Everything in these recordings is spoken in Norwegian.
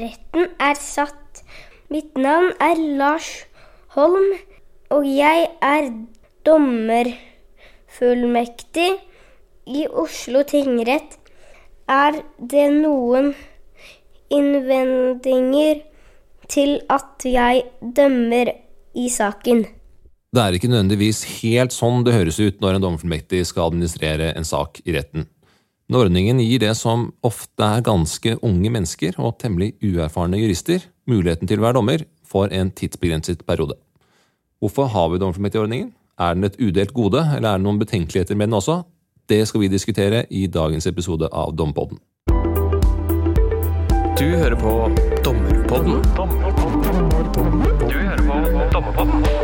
Retten er satt. Mitt navn er Lars Holm, og jeg er dommerfullmektig i Oslo tingrett. Er det noen innvendinger til at jeg dømmer i saken? Det er ikke nødvendigvis helt sånn det høres ut når en dommerfullmektig skal administrere en sak i retten. Ordningen gir det som ofte er ganske unge mennesker og temmelig uerfarne jurister, muligheten til å være dommer for en tidsbegrenset periode. Hvorfor har vi dommerfullmektigordningen? Er den et udelt gode, eller er det noen betenkeligheter med den også? Det skal vi diskutere i dagens episode av Dompodden. Du hører på Dommerpodden. Du hører på Dommerpodden.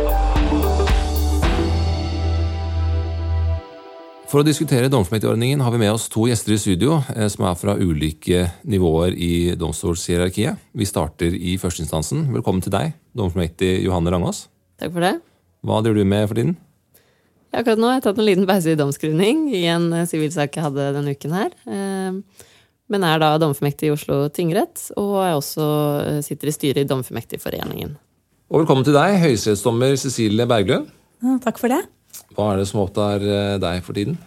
For å diskutere domsmektigordningen har vi med oss to gjester i studio eh, som er fra ulike nivåer i domstolshierarkiet. Vi starter i førsteinstansen. Velkommen til deg, domsmektig Johanne Rangås. Takk for det. Hva driver du med for tiden? Ja, akkurat nå har jeg tatt en liten pause i domsgrunning i en eh, sivilsak jeg hadde denne uken her. Eh, Men er da domformektig i Oslo tingrett, og jeg også sitter i styret i Domformektigforeningen. Og velkommen til deg, høyesterettsdommer Cecilie Berglund. Takk for det. Hva er det som opptar eh, deg for tiden?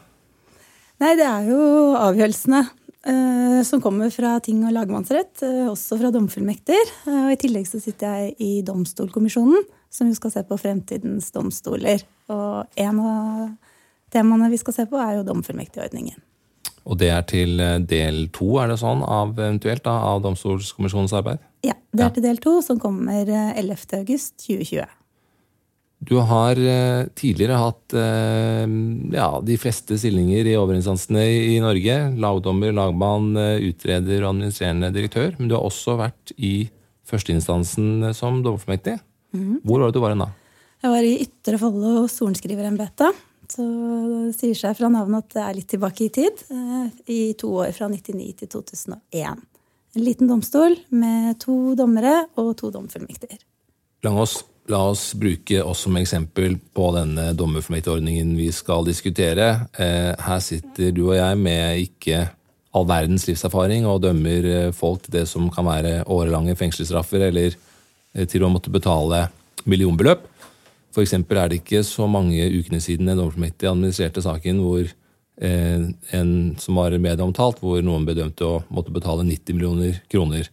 Nei, det er jo avgjørelsene eh, som kommer fra ting- og lagmannsrett, eh, også fra domfullmekter. Eh, og I tillegg så sitter jeg i Domstolkommisjonen, som jo skal se på fremtidens domstoler. Og en av temaene vi skal se på, er jo domfullmektigordningen. Og det er til eh, del to, er det sånn, av eventuelt da, av Domstolkommisjonens arbeid? Ja, Det Ja. er til del to, som kommer eh, 11. august 2020. Du har eh, tidligere hatt eh, ja, de fleste stillinger i overinstansene i, Norge. Lagdommer, lagmann, eh, utreder og administrerende direktør. Men du har også vært i førsteinstansen som som Mm. Hvor var det du var hen da? Jeg var i Ytre Follo sorenskriverembete. Så det sier seg fra navnet at det er litt tilbake i tid. I to år, fra 99 til 2001. En liten domstol med to dommere og to domfullmektiger. La oss, la oss bruke oss som eksempel på denne dommerfullmektigordningen vi skal diskutere. Eh, her sitter du og jeg med ikke all verdens livserfaring og dømmer eh, folk til det som kan være årelange fengselsstraffer eller eh, til å måtte betale millionbeløp. For eksempel er det ikke så mange ukene siden en dommerfullmektig administrerte saken hvor en som var medieomtalt, hvor noen ble dømt til å måtte betale 90 millioner kroner.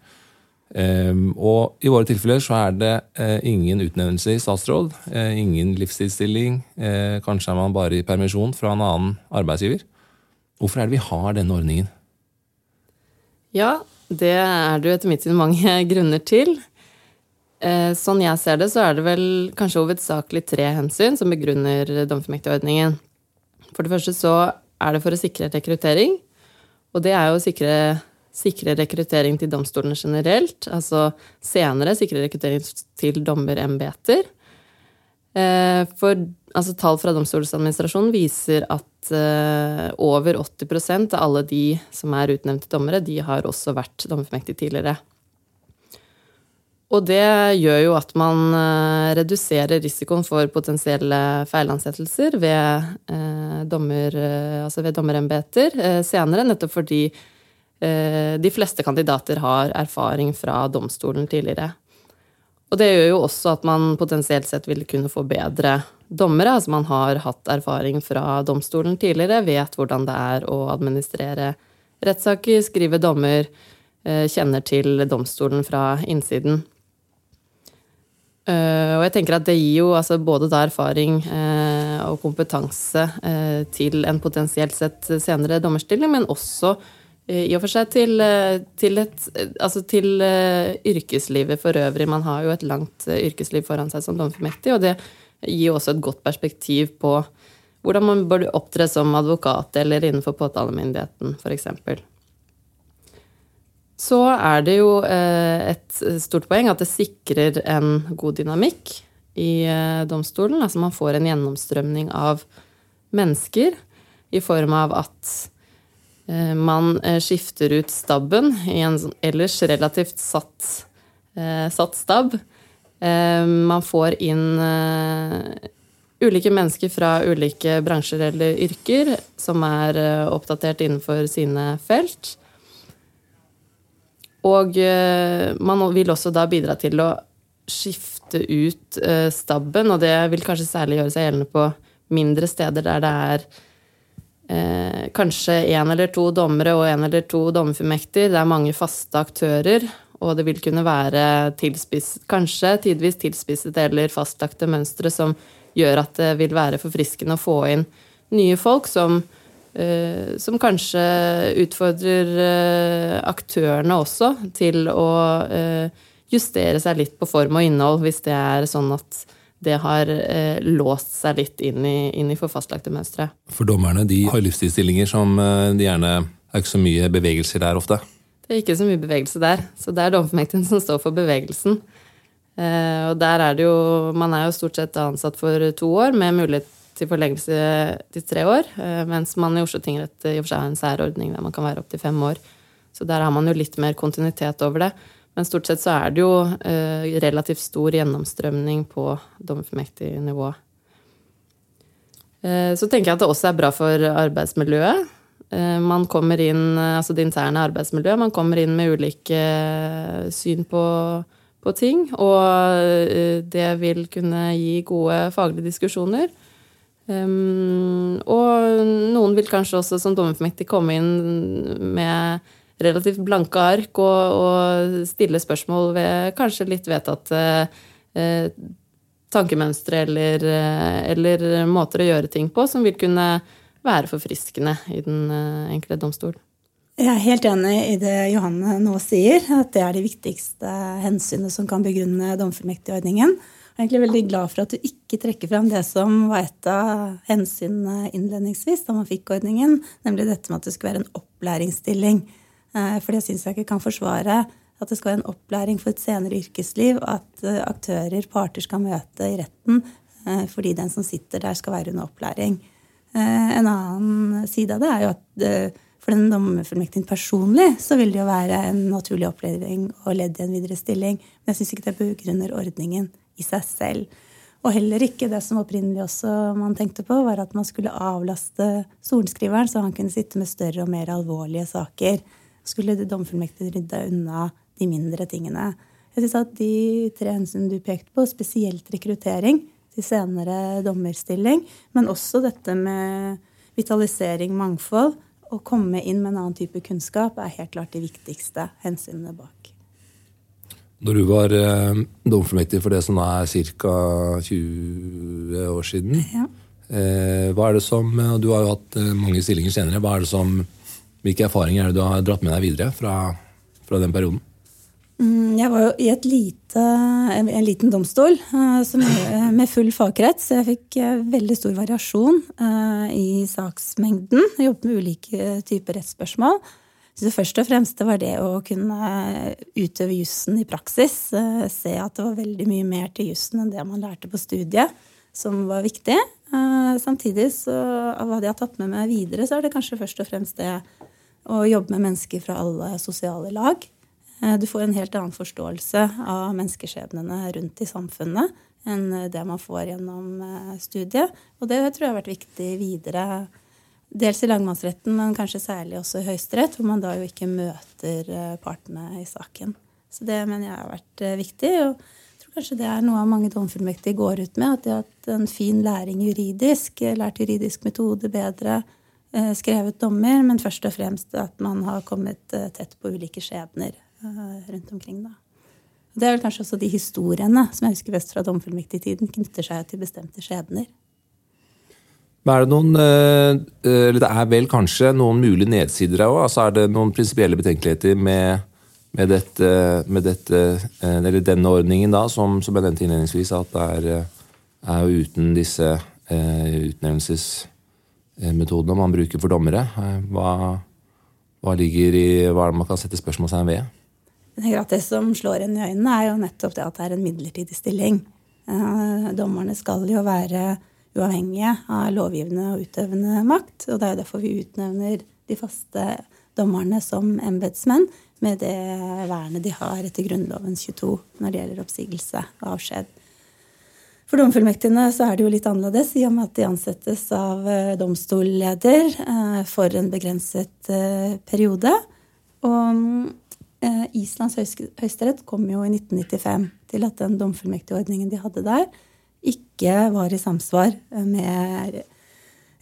Ehm, og i våre tilfeller så er det eh, ingen utnevnelse i statsråd, eh, ingen livstidsstilling. Eh, kanskje er man bare i permisjon fra en annen arbeidsgiver. Hvorfor er det vi har denne ordningen? Ja, det er det etter mitt syn mange grunner til. Sånn jeg ser det, så er det vel kanskje hovedsakelig tre hensyn som begrunner dommerfullmektigordningen. For det første så er det for å sikre rekruttering. Og det er jo å sikre, sikre rekruttering til domstolene generelt. Altså senere sikre rekruttering til dommerembeter. Eh, For altså, tall fra Domstoladministrasjonen viser at uh, over 80% av alle de som er utnevnt til dommere, de har også vært dommerformektige tidligere. Og det gjør jo at man uh, reduserer risikoen for potensielle feilansettelser ved, uh, dommer, altså ved dommerembeter senere, nettopp fordi de fleste kandidater har erfaring fra domstolen tidligere. Og det gjør jo også at man potensielt sett vil kunne få bedre dommere. Altså man har hatt erfaring fra domstolen tidligere, vet hvordan det er å administrere rettssaker, skrive dommer, eh, kjenner til domstolen fra innsiden. Eh, Og jeg tenker at det gir jo altså både da erfaring eh, og kompetanse eh, til en potensielt sett senere dommerstilling, men også eh, i og for seg til, eh, til, et, eh, altså til eh, yrkeslivet for øvrig. Man har jo et langt eh, yrkesliv foran seg som dommerfullmektig, og det gir jo også et godt perspektiv på hvordan man bør opptre som advokat eller innenfor påtalemyndigheten, f.eks. Så er det jo eh, et stort poeng at det sikrer en god dynamikk i eh, domstolen. Altså man får en gjennomstrømning av mennesker i form av at eh, man eh, skifter ut stabben i en sånn ellers relativt satt, eh, satt stab. Eh, man får inn eh, ulike mennesker fra ulike bransjer eller yrker som er eh, oppdatert innenfor sine felt. Og eh, man vil også da bidra til å skifte ut eh, stabben, og det vil kanskje særlig gjøre seg gjeldende på mindre steder der det er eh, kanskje én eller to dommere og én eller to dommerfullmekter. Det er mange faste aktører, og det vil kunne være tilspisset, kanskje tidvis tilspisset eller fastlagte mønstre som gjør at det vil være forfriskende å få inn nye folk som Eh, som kanskje utfordrer eh, aktørene også til å eh, justere seg litt på form og innhold, hvis det er sånn at det har låst seg litt inn i, inn i for fastlagte mønstre. For dommerne de har livsstilsstillinger som de gjerne er ikke så mye bevegelser der ofte? Det er ikke så mye bevegelse der. Så det er dommerfullmektigen som står for bevegelsen. Og der er det jo Man er jo stort sett ansatt for to år med mulighet til forlengelse til tre år. Eh, mens man i Oslo tingrett i og for seg har en særordning der man kan være opptil fem år. Så der har man jo litt mer kontinuitet over det. Men stort sett så er det jo eh, relativt stor gjennomstrømning på dommerformektig nivå. Eh, så tenker jeg at det også er bra for arbeidsmiljøet. Man kommer inn, altså det interne arbeidsmiljøet, man kommer inn med ulike syn på, på ting. Og det vil kunne gi gode faglige diskusjoner. Um, og noen vil kanskje også som dommerformektig komme inn med relativt blanke ark og, og stille spørsmål ved kanskje litt vedtatte eh, tankemønstre eller, eh, eller, måter å gjøre ting på som vil kunne være forfriskende i den eh, enkelte domstol. Jeg er helt enig i det Johanne nå sier, at det er de viktigste hensynene som kan begrunne domfullmektigordningen. Jeg er egentlig veldig glad for at du ikke trekker fram det som var et av hensynene innledningsvis da man fikk ordningen, nemlig dette med at det skulle være en opplæringsstilling. Eh, for det syns jeg ikke kan forsvare at det skal være en opplæring for et senere yrkesliv, og at eh, aktører, parter, skal møte i retten eh, fordi den som sitter der, skal være under opplæring. En annen side av det er jo at for den dommerfullmektigen personlig så vil det jo være en naturlig opplæring og ledd i en videre stilling. Men jeg syns ikke det begrunner ordningen i seg selv. Og heller ikke det som opprinnelig også man tenkte på, var at man skulle avlaste sorenskriveren, så han kunne sitte med større og mer alvorlige saker. Skulle domfullmektig rydde unna de mindre tingene. Jeg synes at De tre hensynene du pekte på, spesielt rekruttering til senere dommerstilling, men også dette med vitalisering, mangfold, å komme inn med en annen type kunnskap, er helt klart de viktigste hensynene bak. Når du var eh, domfullmektig for det som er ca. 20 år siden, ja. eh, hva er det som, og du har jo hatt eh, mange stillinger senere, hva er det som, hvilke erfaringer er det du har dratt med deg videre fra, fra den perioden? Mm, jeg var jo i lite, en liten domstol uh, med full fagkrets. Så jeg fikk uh, veldig stor variasjon i saksmengden. Jeg jobbet med ulike typer rettsspørsmål. Så først og fremst var det å kunne utøve jussen i praksis. Eh, se at det var veldig mye mer til jussen enn det man lærte på studiet, som var viktig. Eh, samtidig, så, av hva de har tatt med meg videre, så er det kanskje først og fremst det å jobbe med mennesker fra alle sosiale lag. Eh, du får en helt annen forståelse av menneskeskjebnene rundt i samfunnet enn det man får gjennom studiet. Og det tror jeg har vært viktig videre Dels i langmannsretten, men kanskje særlig også i Høyesterett, hvor man da jo ikke møter eh, partene i saken. Så det mener jeg har vært eh, viktig. og jeg tror kanskje det er noe av mange domfullmektige går ut med. At de har hatt en fin læring juridisk, eh, lært juridisk metode bedre, skrevet dommer, men først og fremst at man har kommet tett på ulike skjebner rundt omkring. da. Det er vel kanskje også de historiene som jeg husker best fra domfullmektigtiden, knytter seg til bestemte skjebner. Er det noen eh, eh, Eller det er vel kanskje noen mulige nedsider her òg? Altså er det noen prinsipielle betenkeligheter med, med, dette, med dette, eh, denne ordningen, da, som, som jeg nevnte innledningsvis, at det er, er uten disse utnevnelsesmetodene man bruker for dommere? Hva, hva ligger i hva man kan sette spørsmålstegn ved? Det som slår en i øynene, er jo nettopp det at det er en midlertidig stilling. Dommerne skal jo være uavhengige av lovgivende og utøvende makt. Og det er jo derfor vi utnevner de faste dommerne som embetsmenn med det vernet de har etter Grunnloven 22 når det gjelder oppsigelse og avskjed. For domfullmektigene så er det jo litt annerledes, i og med at de ansettes av eh, domstolleder eh, for en begrenset eh, periode. Og Islands høyesterett kom jo i 1995 til at den domfullmektigordningen de hadde der, ikke var i samsvar med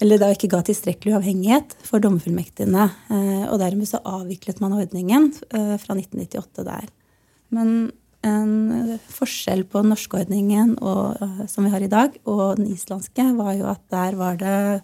Eller da ikke ga tilstrekkelig uavhengighet for dommerfullmektigene. Eh, og dermed så avviklet man ordningen fra 1998 der. Men en forskjell på den norske ordningen og, eh, som vi har i dag, og den islandske, var jo at der var det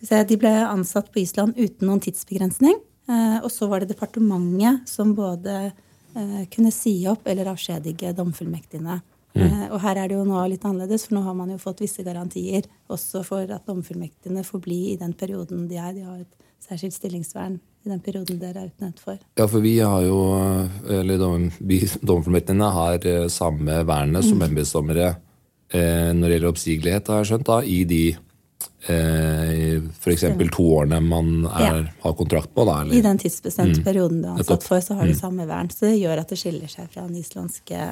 se, De ble ansatt på Island uten noen tidsbegrensning. Eh, og så var det departementet som både eh, kunne si opp eller avskjedige domfullmektigene. Mm. og her er det jo nå litt annerledes, for nå har man jo fått visse garantier også for at domfullmektigene får bli i den perioden de er. De har et særskilt stillingsvern i den perioden dere er utnevnt for. Ja, for vi har jo, eller dommerformidlingene har eh, samme vernet som embetsdommere eh, når det gjelder oppsigelighet, har jeg skjønt, da, i de eh, f.eks. to årene man er, har kontrakt på. Da, eller? I den tidsbestemte perioden du er ansatt for, så har du samme vern. Så det gjør at det skiller seg fra den islandske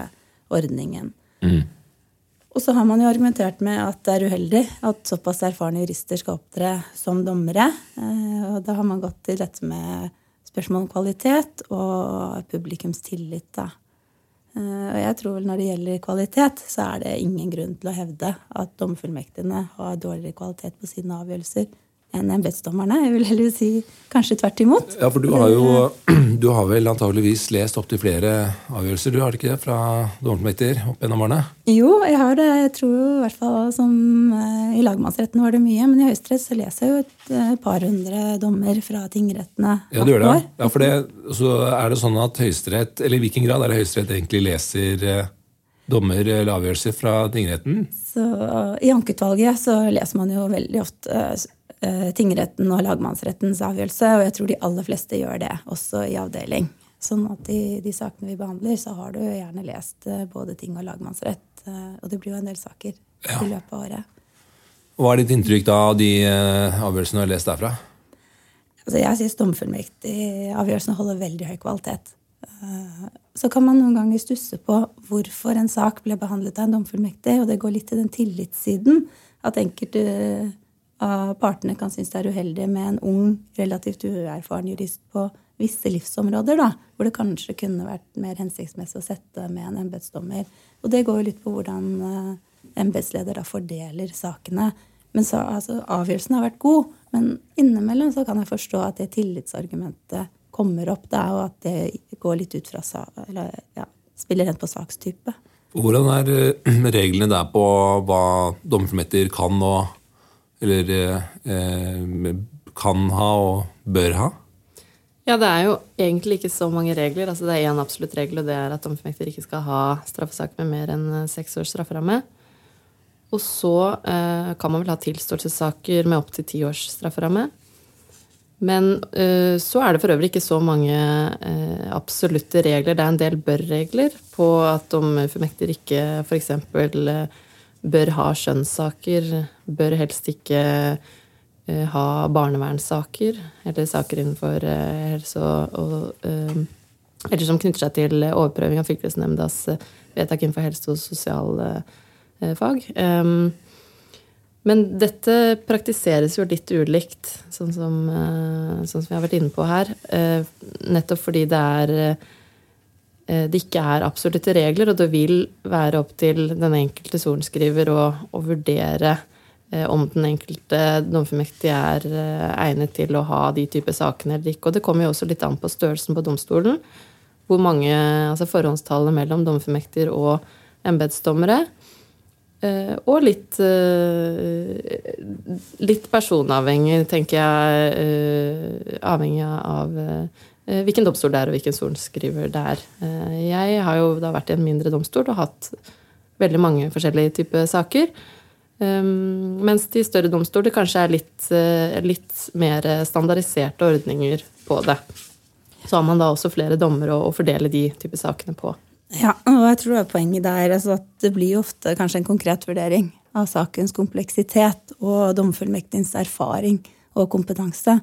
ordningen. Og så har man jo argumentert med at det er uheldig at såpass erfarne jurister skal opptre som dommere. Eh, Og da har man gått til dette med spørsmål om kvalitet og publikums tillit. Da. Eh, Og jeg tror vel når det gjelder kvalitet, så er det ingen grunn til å hevde at dommerfullmektigene har dårligere kvalitet på sine avgjørelser enn embetsdommerne. Jeg vil heller si kanskje tvert imot. Ja, for du har jo du har vel antageligvis lest opptil flere avgjørelser, du har det ikke det, fra dommerfullmektiger opp gjennom årene? Jo, jeg har det. Jeg tror i hvert fall som eh, I lagmannsretten var det mye, men i Høyesterett så leser jeg jo et eh, par hundre dommer fra tingrettene Ja, du gjør det. Ja, for det, så er det sånn at Høyesterett, eller i hvilken grad er det Høyesterett egentlig leser eh, dommer eller avgjørelser fra tingretten? Så I ankeutvalget så leser man jo veldig ofte eh, tingretten og lagmannsrettens avgjørelse, og jeg tror de aller fleste gjør det, også i avdeling. Sånn at i de sakene vi behandler, så har du gjerne lest eh, både ting og lagmannsrett, eh, og det blir jo en del saker i løpet av året. Hva er ditt inntrykk da av de eh, avgjørelsene du har lest derfra? Altså jeg syns domfullmektigavgjørelsene holder veldig høy kvalitet. Eh, Så kan man noen ganger stusse på hvorfor en sak ble behandlet av en domfullmektig, og det går litt til den tillitssiden. At enkelte partene kan synes det er uheldig med en ung, relativt uerfaren jurist på visse livsområder, da, hvor det kanskje kunne vært mer hensiktsmessig å sette med en embetsdommer. Og det går jo litt på hvordan eh, embetsleder da fordeler sakene. Men så, altså, Avgjørelsen har vært god, men innimellom så kan jeg forstå at det tillitsargumentet kommer opp, da, og at det går litt ut fra eller, ja, spiller rent på sakstype. Hvordan er eh, reglene der på hva dommerfullmektiger kan og eller eh, kan ha og bør ha? Ja, det er jo egentlig ikke så mange regler. Altså, det er én absolutt regel, og det er at dommerfullmektiger ikke skal ha straffesak med mer enn eh, seks års strafferamme. Og så eh, kan man vel ha tilståelsessaker med opptil ti års strafferamme. Men eh, så er det for øvrig ikke så mange eh, absolutte regler. Det er en del bør-regler på at dommerfullmektiger ikke f.eks. Eh, bør ha skjønnssaker, bør helst ikke eh, ha barnevernssaker, eller saker innenfor eh, helse og, og eh, Eller som knytter seg til overprøving av fylkesnemndas vedtak innenfor helse- og sosialfag. Um, men dette praktiseres jo litt ulikt, sånn som, sånn som vi har vært inne på her. Nettopp fordi det er det ikke er absolutte regler, og det vil være opp til den enkelte sorenskriver å, å vurdere eh, om den enkelte dommerfullmektige er eh, egnet til å ha de type sakene eller ikke. Og det kommer jo også litt an på størrelsen på domstolen. Hvor mange, altså Forhåndstallet mellom dommerfullmektiger og embetsdommere. Eh, og litt, eh, litt personavhengig, tenker jeg. eh, avhengig av eh, hvilken domstol det er, og hvilken sorenskriver det er. Eh, jeg har jo da vært i en mindre domstol og hatt veldig mange forskjellige typer saker. Um, mens de større domstoler kanskje er litt, eh, litt mer standardiserte ordninger på det. Så har man da også flere dommere å fordele de typer sakene på. Ja, og jeg tror det er poenget der altså at det blir jo ofte kanskje en konkret vurdering av sakens kompleksitet og domfullmektigens erfaring og kompetanse.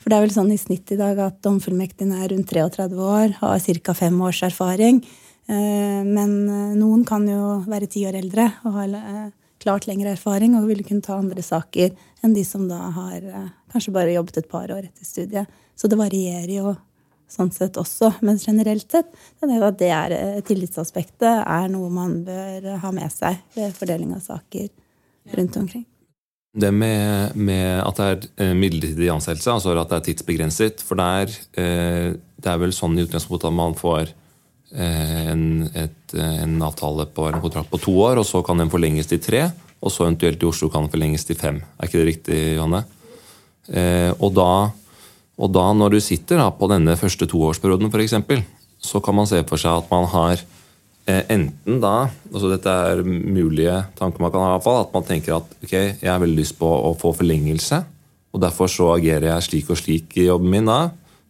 For det er vel sånn i snitt i dag at domfullmektigen er rundt 33 år, har ca. fem års erfaring. Eh, Men eh, noen kan jo være ti år eldre og ha eh, klart lengre erfaring og ville kunne ta andre saker enn de som da har kanskje bare jobbet et par år etter studiet. Så det varierer jo sånn sett også. Men generelt sett det det er, tillitsaspektet er noe man bør ha med seg ved fordeling av saker rundt omkring. Det med, med at det er eh, midlertidig ansettelse, altså at det er tidsbegrenset For det er, eh, det er vel sånn i utgangspunktet at man får eh, en, et, en avtale på en kontrakt på to år, og så kan den forlenges til tre. Og så eventuelt i Oslo kan den forlenges til fem. Er ikke det riktig, Johanne? Og da, og da når du sitter da på denne første toårsperioden, f.eks., så kan man se for seg at man har enten da altså Dette er mulige tanker man kan ha, i hvert fall, at man tenker at ok, jeg har veldig lyst på å få forlengelse, og derfor så agerer jeg slik og slik i jobben min da.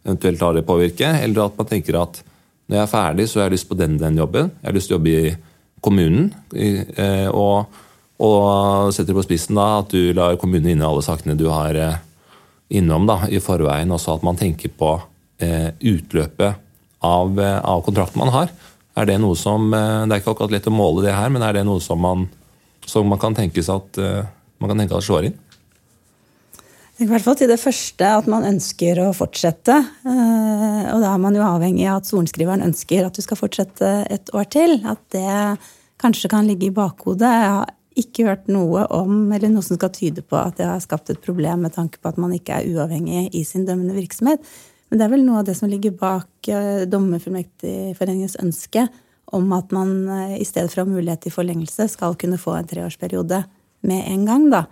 Eventuelt lar det påvirke. Eller at man tenker at når jeg er ferdig, så har jeg lyst på den den jobben. Jeg har lyst til å jobbe i kommunen. Eh, og, og setter på spissen da at du lar kommunen inne alle sakene du har eh, innom da, i forveien. Også at man tenker på utløpet av, av kontrakten man har. Er det noe som eh, Det er ikke akkurat lett å måle det her, men er det noe som man, som man kan tenke seg at eh, man kan tenke at slår inn? I hvert fall til det første, at man ønsker å fortsette. Eh, og da er man jo avhengig av at sorenskriveren ønsker at du skal fortsette et år til. At det kanskje kan ligge i bakhodet. Jeg har ikke hørt noe om, eller noe som skal tyde på at det har skapt et problem med tanke på at man ikke er uavhengig i sin dømmende virksomhet. Men det er vel noe av det som ligger bak uh, Dommerfullmektigforeningens ønske om at man uh, i stedet for å ha mulighet til forlengelse, skal kunne få en treårsperiode med en gang. da.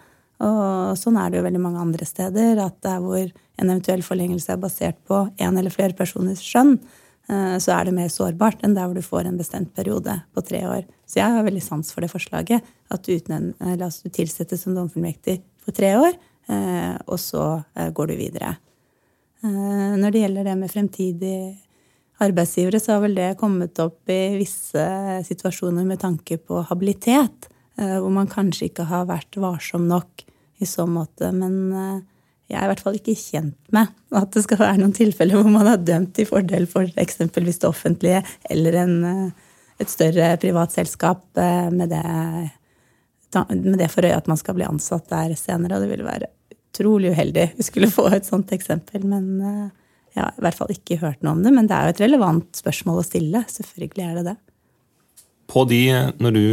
Og sånn er det jo veldig mange andre steder. At der hvor en eventuell forlengelse er basert på én eller flere personers skjønn, uh, så er det mer sårbart enn der hvor du får en bestemt periode på tre år. Så jeg har veldig sans for det forslaget. At du, utnevn, altså, du tilsettes som dommerfullmektig for tre år, og så går du videre. Eh, når det gjelder det med fremtidige arbeidsgivere, så har vel det kommet opp i visse situasjoner med tanke på habilitet, eh, hvor man kanskje ikke har vært varsom nok i så måte. Men eh, jeg er i hvert fall ikke kjent med at det skal være noen tilfeller hvor man har dømt i fordel for eksempelvis det offentlige eller en, et større privat selskap med det, med det for øye at man skal bli ansatt der senere. Og det vil være utrolig uheldig vi skulle få et sånt eksempel. Men eh, jeg har i hvert fall ikke hørt noe om det. Men det er jo et relevant spørsmål å stille. Selvfølgelig er det det. På de, når du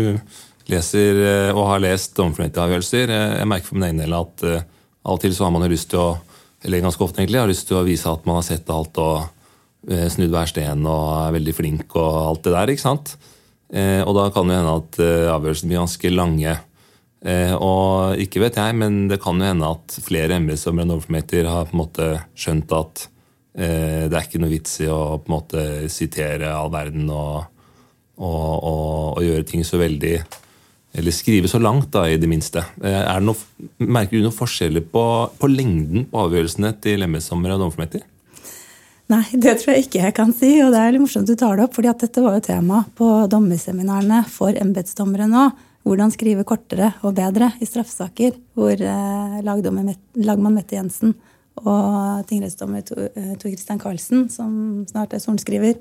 leser eh, og har lest dommerfullmektigavgjørelser, avgjørelser, jeg merker for min egen del at av og til så har man jo lyst til å eller ganske ofte egentlig, har lyst til å vise at man har sett alt og snudd hver sten og er veldig flink og alt det der. ikke sant? Og da kan det hende at avgjørelsen blir ganske lange. Eh, og ikke vet jeg, men det kan jo hende at flere embetsdommere enn overformekter har på en måte skjønt at eh, det er ikke noe vits i å på en måte sitere all verden og, og, og, og gjøre ting så veldig Eller skrive så langt, da, i det minste. Eh, det noe, merker du noen forskjeller på, på lengden på avgjørelsene til embetsdommere og dommerformekter? Nei, det tror jeg ikke jeg kan si. Og det er litt morsomt du tar det opp, fordi dette var jo tema på dommerseminarene for embetsdommere nå hvordan skrive kortere og bedre i straffesaker, hvor eh, lagmann Mette Jensen og tingrettsdommer Tor Christian Karlsen, som snart er sorenskriver,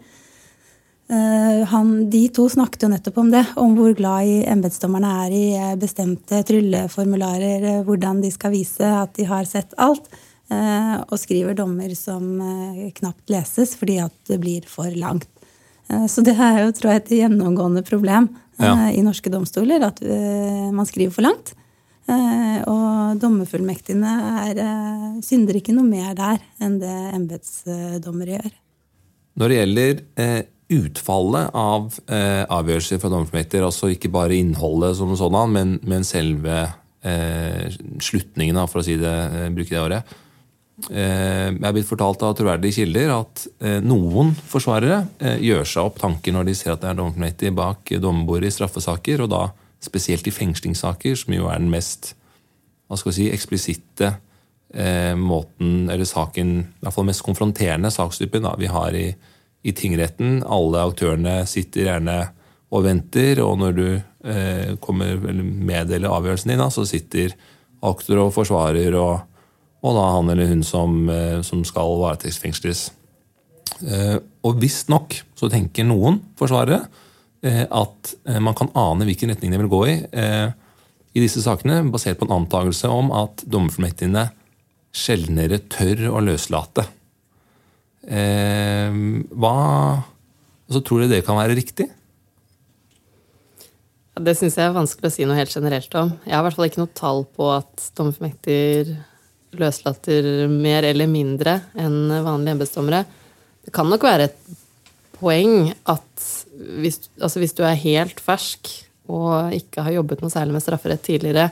eh, de to snakket jo nettopp om det, om hvor glad i embetsdommerne er i eh, bestemte trylleformularer, eh, hvordan de skal vise at de har sett alt, eh, og skriver dommer som eh, knapt leses fordi at det blir for langt. Så det er jo, tror jeg, et gjennomgående problem ja. Eh, i norske domstoler at eh, man skriver for langt. Eh, og dommerfullmektigene er, synder ikke noe mer der enn det embetsdommere gjør. Når det gjelder utfallet av avgjørelser fra dommerfullmektiger, altså ikke bare innholdet som sådan, men, men selve slutningen, for å si det, bruke det året, jeg er blitt fortalt av troverdige kilder at eh, noen forsvarere eh, gjør seg opp tanker når de ser at det er dommerfullmektig bak dommerbordet i straffesaker, og da spesielt i fengslingssaker, som jo er den mest hva skal vi si, eksplisitte måten, eller saken, i hvert fall mest konfronterende sakstypen vi har i, i, tingretten. Alle aktørene sitter gjerne og venter, og når du eh, kommer meddeler avgjørelsen din, da, så sitter aktor og forsvarer og og da han eller hun som, eh, som skal varetektsfengsles. Eh, og visstnok så tenker noen forsvarere eh, at man kan ane hvilken retning de vil gå i i disse sakene, basert på en antakelse om at dommerfullmektigene sjeldnere tør å løslate. Hva altså, Tror dere det kan være riktig? Det syns jeg er vanskelig å si noe helt generelt om. Jeg har i hvert fall ikke noe tall på at dommerfullmektiger løslater mer eller mindre enn vanlige embetsdommere. Det kan nok være et poeng at hvis, altså hvis du er helt fersk og ikke har jobbet noe særlig med strafferett tidligere,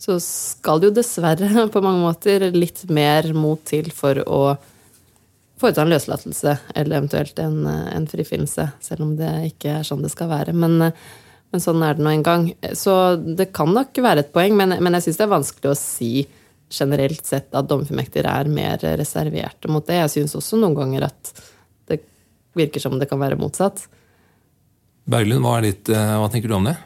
så skal det jo dessverre på mange måter litt mer mot til for å foreta en løslatelse, eller eventuelt en, en frifinnelse, selv om det ikke er sånn det skal være. Men, men sånn er det nå en gang. Så det kan nok være et poeng, men, men jeg syns det er vanskelig å si generelt sett at domfullmektiger er mer reserverte mot det. Jeg syns også noen ganger at det virker som det kan være motsatt. Berglund, hva, er ditt, eh, hva tenker du om det?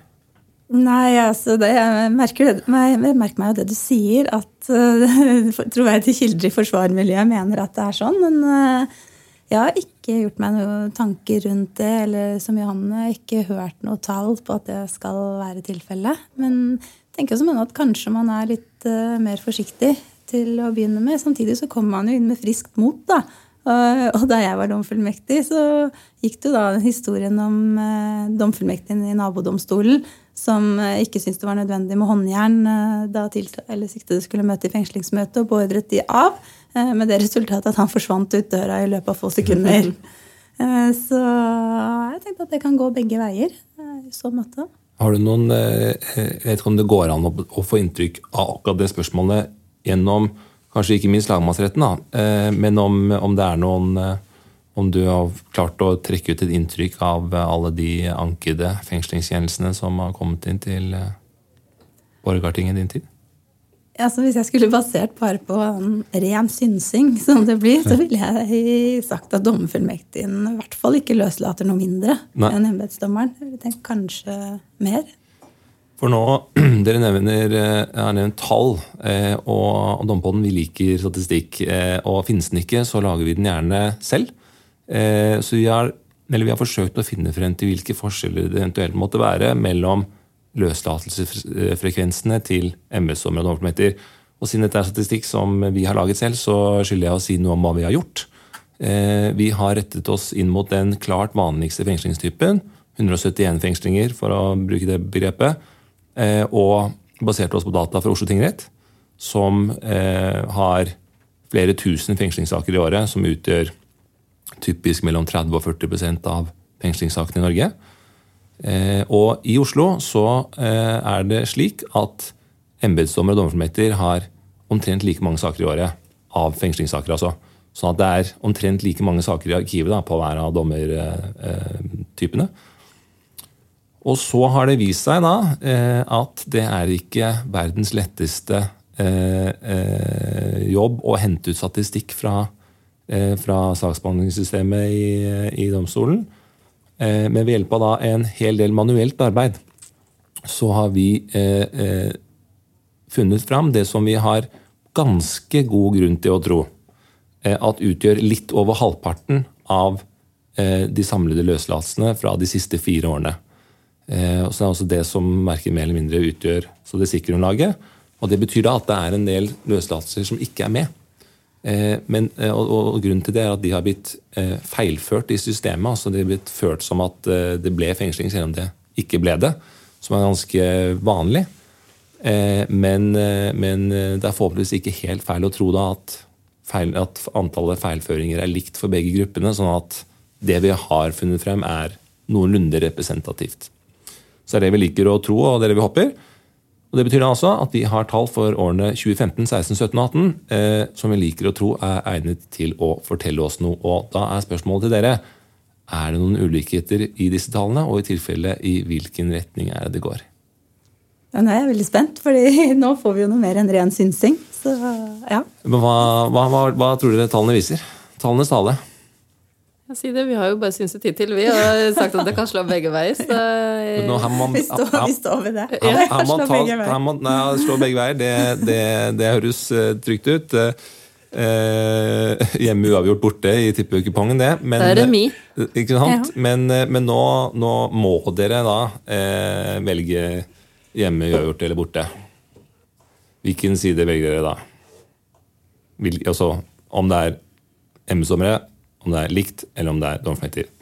Nei, altså det, jeg, merker det, jeg merker meg jo det du sier, at uh, troverdige kilder i forsvarmiljøet mener at det er sånn. Men uh, jeg har ikke gjort meg noen tanker rundt det, eller som Johanne, ikke hørt noe tall på at det skal være tilfellet. Men tenker som at kanskje man er litt uh, mer forsiktig til å begynne med. Samtidig så kommer man jo inn med friskt mot, da. Og da jeg var domfullmektig, så gikk det jo da historien om eh, domfullmektigen i nabodomstolen som eh, ikke syntes det var nødvendig med håndjern da eller siktede skulle møte i fengslingsmøte, og beordret de av. Med det resultatet at han forsvant ut døra i løpet av få sekunder. Så jeg tenkte at det kan gå begge veier i så måte. Har du noen, eh, Jeg vet ikke om det går an å, få inntrykk av akkurat det spørsmålet gjennom kanskje ikke minst lagmannsretten, da, eh, men om, om det er noen eh, om du har klart å trekke ut et inntrykk av eh, alle de ankede fengslingskjennelsene som har kommet inn til eh, Borgarting i din tid? Altså, hvis jeg skulle basert bare på en ren synsing, som det blir, så ville jeg sagt at dommerfullmektigen i hvert fall ikke løslater noe mindre Nei. enn embetsdommeren. Ville kanskje mer. For nå, Dere nevner, eh, har nevnt tall, eh, og, Dompodden vi liker statistikk. eh, Og finnes den ikke, så lager vi den gjerne selv. Så vi har, eller vi har forsøkt å finne frem til hvilke forskjeller det eventuelt måtte være mellom løslatelsesfrekvensene til og dommerfullmektiger. Og siden dette er statistikk som vi har laget selv, så skylder jeg å si noe om hva vi har gjort. Eh, Vi har rettet oss inn mot den klart vanligste fengslingstypen. 171 fengslinger, for å bruke det begrepet. eh, Og baserte oss på data fra Oslo tingrett, som eh, har flere tusen fengslingssaker i året, som utgjør typisk mellom 30 og 40% av fengslingssakene i Norge. Eh, og i Oslo så eh, er det slik at embetsdommer og dommerfullmekter har omtrent like mange saker i året av fengslingssaker. altså. Sånn at det er omtrent like mange saker i arkivet da, på hver av dommertypene. Og så har det vist seg da eh, at det er ikke verdens letteste eh, eh, jobb å hente ut statistikk fra, eh, fra saksbehandlingssystemet i, i domstolen. Eh, men ved hjelp av da en hel del manuelt arbeid så har vi eh, eh, funnet fram det som vi har ganske god grunn til å tro at utgjør litt over halvparten av de samlede løslatelsene fra de siste fire årene. Og så er det også det som merker mer eller mindre utgjør så det sikkerhetsgrunnlaget. Og det betyr da at det er en del løslatelser som ikke er med. Eh, men, eh, og, og, Grunnen til det er at de har blitt eh, feilført i systemet. altså De har blitt ført som at det ble fengsling, selv om det ikke ble det. Som er ganske vanlig. Men, men det er forhåpentligvis ikke helt feil å tro da at, feil, at antallet feilføringer er likt for begge gruppene. Sånn at det vi har funnet frem, er noenlunde representativt. Så er det vi liker å tro, og det er det vi håper. Og Det betyr da altså at vi har tall for årene 2015, 16, 17 og 18 eh, som vi liker å tro er egnet til å fortelle oss noe. Og Da er spørsmålet til dere er det noen ulikheter i disse tallene, og i tilfelle i hvilken retning er det det går. Ja, nå er jeg veldig spent, fordi nå får vi jo noe mer enn ren synsing. Så ja. Men hva, hva, hva, hva tror dere tallene viser? Tallenes tale. Sier det, Vi har jo bare synset hittil, vi, og sagt at det kan slå begge veier. Så Nå, her man- Vi står, vi står ved det. Her, her må Slå begge veier. her nei, slå begge veier. Det, det, det høres eh, trygt ut. Eh, hjemme uavgjort borte i tippekupongen, det. Men, Det er remis. eh, Ikke sant? Men, eh, men nå, nå må dere da eh, velge hjemme uavgjort eller borte. Hvilken side velger dere da? Hvil, altså, om det er embetsdommere Om det er likt, eller om det er dommerfullmektiger.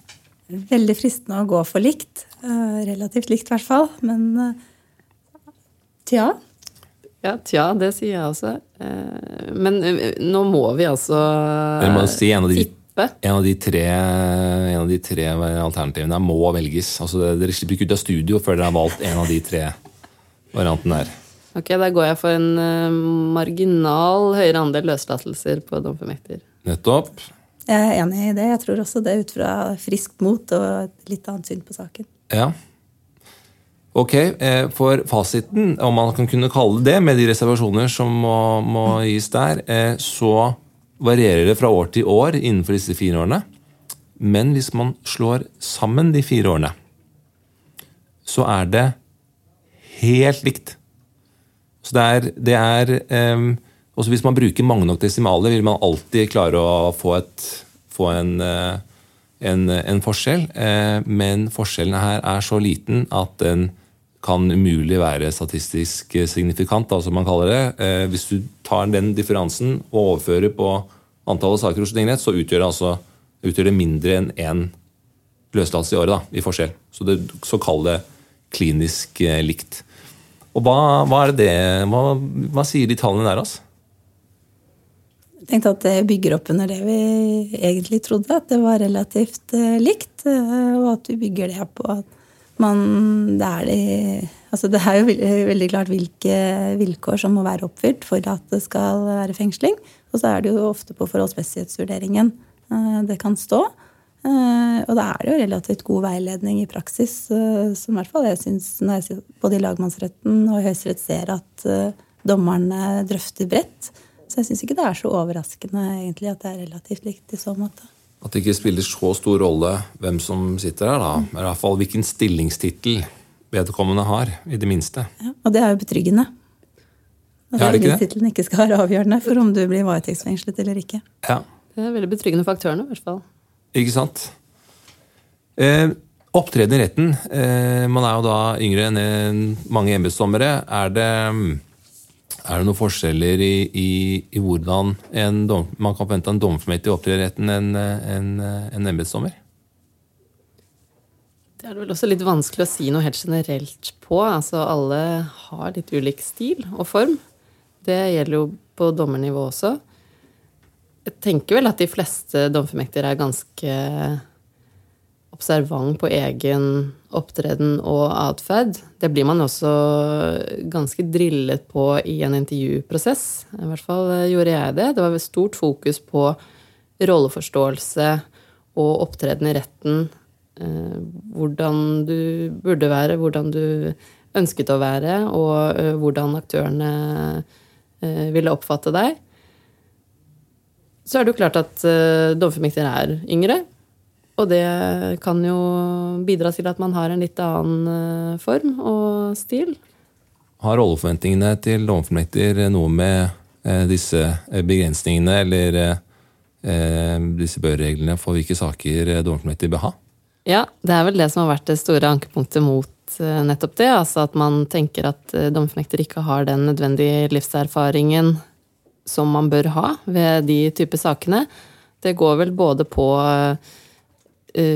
Veldig fristende å gå for likt. Eh, relativt likt, i hvert fall. Men eh, tja. Ja, tja, det sier jeg også. Eh, Men nå må vi altså Vi må si en av de, en av de, tre, en av de tre alternativene må velges. Altså, dere slipper ikke ut av studio før dere har valgt en av de tre variantene der. Ok, da går jeg for en marginal høyere andel løslatelser på domfemekter. Nettopp. Jeg er enig i det. Jeg tror også det ut fra friskt mot og et litt annet syn på saken. Ja. Ok, eh, for fasiten, om man kan kunne kalle det med de reservasjoner som må, må gis der, eh, så varierer det fra år til år innenfor disse fire årene. Men hvis man slår sammen de fire årene, så er det helt likt. Så det er, det er ehm, Også hvis man bruker mange nok desimaler, vil man alltid klare å få, et, få en, eh, en, en forskjell. Eh, men forskjellen her er så liten at den kan umulig være statistisk signifikant, da, som man kaller det. Eh, Hvis du tar den differansen og overfører på antallet saker hos tingrett, så utgjør det, altså, utgjør det mindre enn én løslatelse i året da, i forskjell. Så, det, så kall det klinisk likt. Og hva, hva det, hva, hva sier de tallene der, altså? Tenkte at det bygger opp under det vi egentlig trodde, at det var relativt eh, likt. eh, og at vi bygger det på at man Det er, de, altså det er jo veldig, klart hvilke vilkår som må være oppfylt for at det skal være fengsling. Og så er det jo ofte på forholdsmessighetsvurderingen eh, det kan stå. Og da er det jo relativt god veiledning i praksis, som i hvert fall jeg syns både i lagmannsretten og i Høyesterett ser at dommerne drøfter bredt. Så jeg syns ikke det er så overraskende egentlig at det er relativt likt i så måte. At det ikke spiller så stor rolle hvem som sitter her, da. Men i hvert fall hvilken stillingstittel vedkommende har, i det minste. Ja, og det er jo betryggende. At Ja, det ikke skal være avgjørende for om du blir varetektsfengslet eller ikke. Ja, Det er veldig betryggende for aktørene, i hvert fall. ikke sant? Eh, opptreden i retten. Eh, man er jo da yngre enn mange embetsdommere. Er det, er det noen forskjeller i, i, i hvordan dom, man kan forvente en dommerfullmektig opptrer i retten enn en, en embetsdommer? Det er vel også litt vanskelig å si noe helt generelt på. Altså, alle har litt ulik stil og form. Det gjelder jo på dommernivå også. Jeg tenker vel at de fleste dommerfullmektiger er ganske observant på egen opptreden og atferd. Det blir man også ganske drillet på i en intervjuprosess. I hvert fall gjorde jeg det. Det var stort fokus på rolleforståelse og opptreden i retten. Eh, hvordan du burde være, hvordan du ønsket å være, og eh, hvordan aktørene eh, ville oppfatte deg. Så er det jo klart at dommerfullmektiger er yngre. Og det kan jo bidra til at man har en litt annen eh, form og stil. Har rolleforventningene til dommerfullmektiger noe med eh, disse eh, begrensningene eller eh, eh, disse børreglene for hvilke saker eh, dommerfullmektiger bør ha? Ja, det er vel det som har vært det store ankepunktet mot eh, nettopp det. Altså at man tenker at dommerfullmektiger ikke har den nødvendige livserfaringen som man bør ha ved de typer sakene. Det går vel både på eh,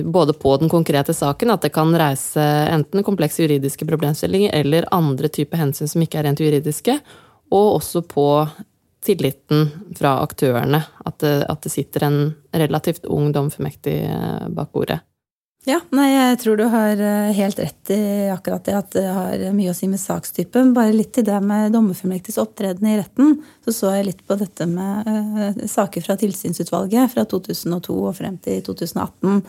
både på den konkrete saken, at det kan reise enten komplekse juridiske problemstillinger eller andre typer hensyn som ikke er rent juridiske, og også på tilliten fra aktørene. At det, at det sitter en relativt ung dommerfullmektig eh, bak bordet. Ja, nei, jeg tror du har eh, helt rett i akkurat det, at det har mye å si med sakstypen. Bare litt til det med dommerfullmektigs opptreden i retten. Så så jeg litt på dette med uh, saker fra tilsynsutvalget fra 2002 og frem til 2018.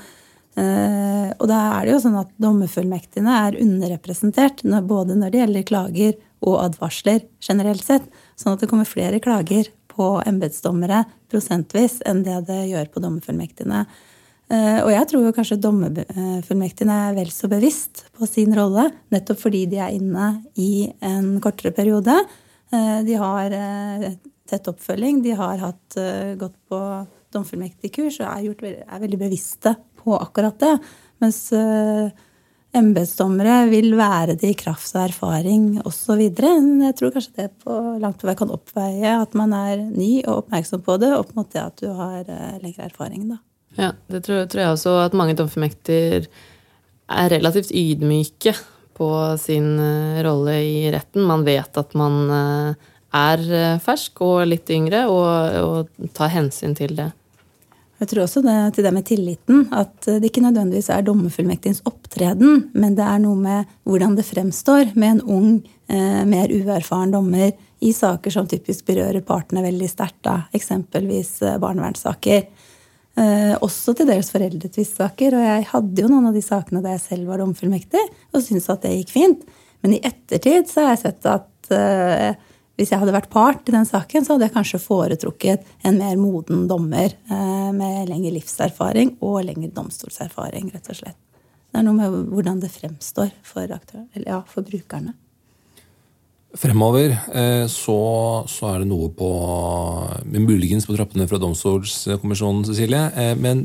Eh, og da er det jo sånn at dommerfullmektigene er underrepresentert både når det gjelder klager og advarsler generelt sett. Sånn at det kommer flere klager på embetsdommere prosentvis enn det det gjør på dommerfullmektigene. Eh, Og jeg tror jo kanskje dommerfullmektigene er vel så bevisst på sin rolle, nettopp fordi de er inne i en kortere periode. Eh, De har tett oppfølging, de har hatt, gått på domfullmektigkurs og er, gjort, er veldig bevisste på akkurat det. Mens eh, embetsdommere vil være det i kraft av erfaring osv. Jeg tror kanskje det på langt på vei kan oppveie at man er ny og oppmerksom på det, opp mot det at du har eh, lengre erfaring. da. Ja, det tror, tror jeg også at mange dommerfullmekter er relativt ydmyke på sin eh, rolle i retten. Man vet at man er fersk og litt yngre, og, og tar hensyn til det. Jeg tror også det, til det med tilliten, at det ikke nødvendigvis er dommerfullmektigens opptreden, men det er noe med hvordan det fremstår med en ung, eh, mer uerfaren dommer i saker som typisk berører partene veldig sterkt, eksempelvis eh, barnevernssaker. Eh, også til dels foreldretvistsaker. Og jeg hadde jo noen av de sakene da jeg selv var domfullmektig, og syntes at det gikk fint. Men i ettertid så har jeg sett at eh, hvis jeg hadde vært part i den saken, så hadde jeg kanskje foretrukket en mer moden dommer eh, med lengre livserfaring og lengre domstolserfaring, rett og slett. Det er noe med hvordan det fremstår for, aktør, ja, for brukerne. Fremover eh, så, så, er det noe på Muligens på trappene fra Domstolskommisjonen, Cecilie. Eh, men,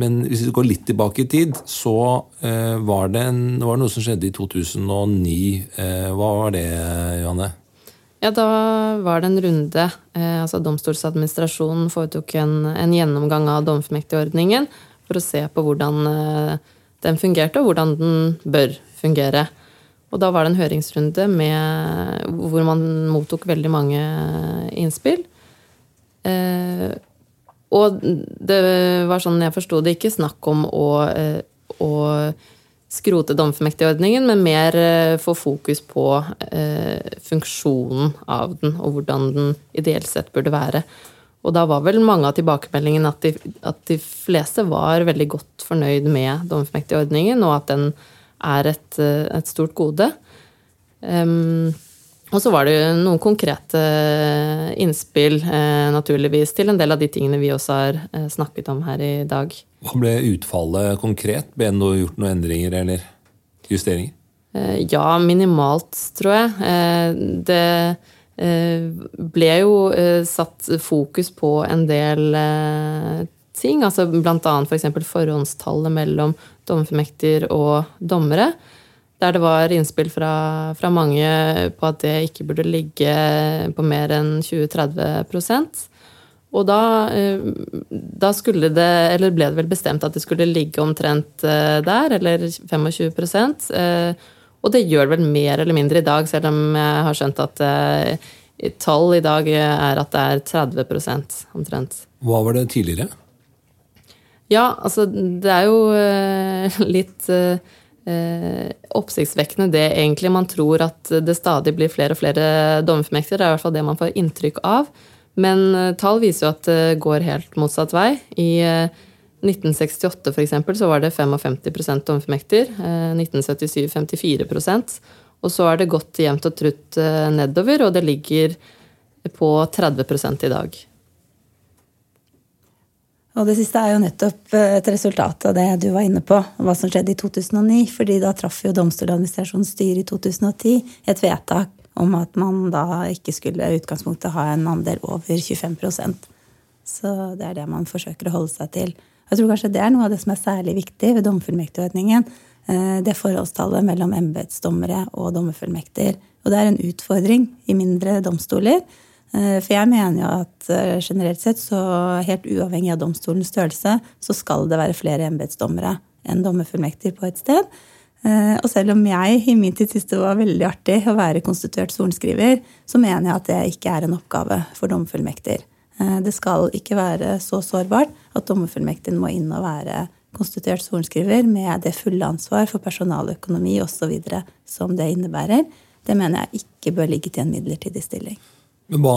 men, hvis vi går litt tilbake i tid, så var det, en, var det noe som skjedde i 2009. Hva var det, Johanne? Ja, da var det en runde. Eh, altså Domstolsadministrasjonen foretok en, en gjennomgang av domfullmektigordningen for å se på hvordan eh, den fungerte, og hvordan den bør fungere. Og da var det en høringsrunde med, hvor man mottok veldig mange innspill. Eh, og det var sånn jeg forsto det, ikke snakk om å, eh, å skrote domfullmektigordningen, men mer eh, få fokus på eh, funksjonen av den, og hvordan den ideelt sett burde være. Og da var vel mange av tilbakemeldingene at at de fleste var veldig godt fornøyd med domfullmektigordningen, og at den er et, eh, et stort gode. Um, og så var det jo noen konkrete innspill, eh, naturligvis, til en del av de tingene vi også har eh, snakket om her i dag. Hva ble utfallet konkret? Ble det gjort noen endringer eller justeringer? Eh, ja, minimalt, tror jeg. Eh, det eh, ble jo satt fokus på en del ting. altså Bl.a. f.eks. For forhåndstallet mellom dommerformekter og dommere. Der det var innspill fra, fra, mange på at det ikke burde ligge på mer enn 20-30 og da, eh, da, skulle det, eller ble det vel bestemt at det skulle ligge omtrent eh, der, eller 25 eh, Og det gjør det vel mer eller mindre i dag, selv om jeg har skjønt at tall i dag er at det er 30 omtrent. Hva var det tidligere? Ja, altså det er jo litt oppsiktsvekkende det egentlig. Man tror at det stadig blir flere og flere dommerfullmektiger. Det er i hvert fall det man får inntrykk av. Men eh, tall viser jo at det går helt motsatt vei. I 1968 for eksempel, så var det 55% dommerfullmekter. 1977 54% Og så har det gått jevnt og trutt eh, nedover, og det ligger på 30 i dag. Og det siste er jo nettopp eh, et resultat av det du var inne på, hva som skjedde i 2009. fordi da traff jo Domstoladministrasjonens styre i 2010 et vedtak om at man da ikke skulle i utgangspunktet ha en andel over 25% Så det er det man forsøker å holde seg til. Jeg tror kanskje det er noe av det som er særlig viktig ved dommerfullmektigordningen. Eh, det forholdstallet mellom embetsdommere og dommerfullmekter. Og det er en utfordring i mindre domstoler. Eh, for jeg mener jo at eh, generelt sett, så helt uavhengig av domstolens størrelse, så skal det være flere embetsdommere enn dommerfullmekter på et sted. Eh, og selv om jeg i min tid syntes det var veldig artig å være konstituert sorenskriver, så mener jeg at det ikke er en oppgave for dommerfullmekter. Eh, det skal ikke være så sårbart at dommerfullmektigen må inn og være konstituert sorenskriver med det fulle ansvar for personaløkonomi osv. som det innebærer. Det mener jeg ikke bør ligge til en midlertidig stilling. Men hva,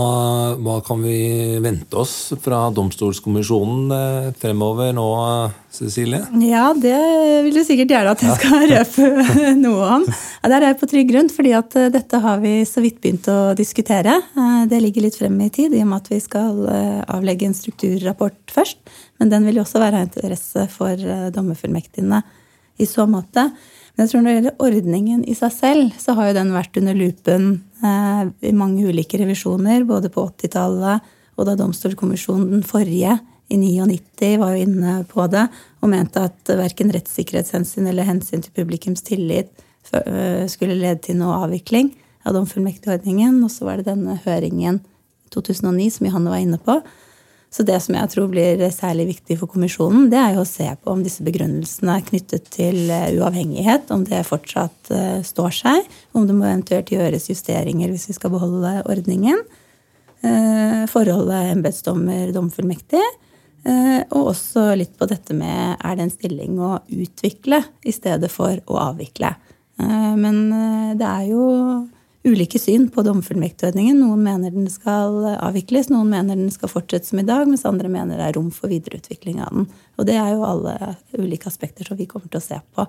hva, kan vi vente oss fra Domstolskommisjonen eh, fremover nå, Cecilie? Ja, det vil du sikkert gjerne at jeg skal røpe noe om. Ja, der er jeg på trygg grunn, fordi at eh, dette har vi så vidt begynt å diskutere. Eh, det ligger litt frem i tid, i og med at vi skal avlegge en strukturrapport først. Men den vil jo også være av interesse for dommerfullmektigene i så måte. Men jeg tror når det gjelder ordningen i seg selv, så har jo den vært under lupen eh, i mange ulike revisjoner, både på 80-tallet og da Domstolkommisjonen den forrige i 99 var jo inne på det og mente at verken rettssikkerhetshensyn eller hensyn til publikums tillit eh, skulle lede til noe avvikling av domfullmektigordningen. Og så var det denne høringen 2009 som Johanne var inne på, Så det som jeg tror blir særlig viktig for kommisjonen, det er jo å se på om disse begrunnelsene er knyttet til eh, uavhengighet, om det fortsatt eh, står seg, om det må eventuelt gjøres justeringer hvis vi skal beholde ordningen. Eh, forholdet embetsdommer-domfullmektig. Og også litt på dette med er det en stilling å utvikle i stedet for å avvikle. Men det er jo ulike syn på domfullmektigordningen. Noen mener den skal avvikles, noen mener den skal fortsette som i dag, mens andre mener det er rom for videreutvikling av den. Og det er jo alle ulike aspekter som vi kommer til å se på.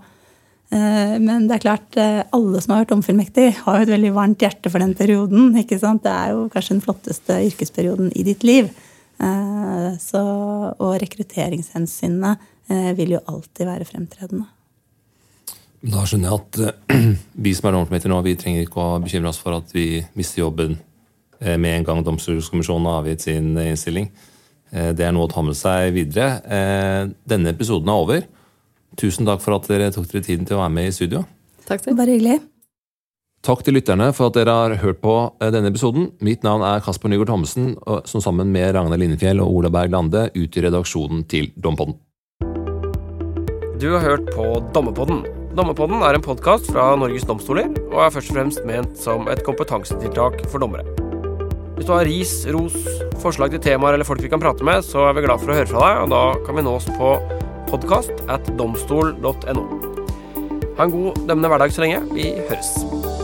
Eh, men det er klart, eh, alle som har vært domfullmektig, har jo et veldig varmt hjerte for den perioden. ikke sant? Det er jo kanskje den flotteste yrkesperioden i ditt liv. Eh, så, og rekrutteringshensynene vil jo alltid være fremtredende. Da skjønner jeg at uh, vi som er dommerkomiteer nå, vi trenger ikke å bekymre oss for at vi mister jobben uh, med en gang Domstolkommisjonen har avgitt sin uh, innstilling. det er noe å ta med seg videre. denne episoden er over. Tusen takk for at dere tok dere tiden til å være med i studio. Takk til. Bare hyggelig. Takk til lytterne for at dere har hørt på denne episoden. Mitt navn er Kasper Nygaard Thommessen, som sammen med Ragnar Linnefjell og Ola Berg Lande utgjør redaksjonen til Dompodden. Du har hørt på Dommerpodden Dommerpodden er en podkast fra Norges domstoler og er først og fremst ment som et kompetansetiltak for dommere. Hvis du har ris, ros, forslag til temaer eller folk vi kan prate med, så er vi glad for å høre fra deg, og da kan vi nås på podkast. Ha en god dømmende hverdag så lenge. Vi høres.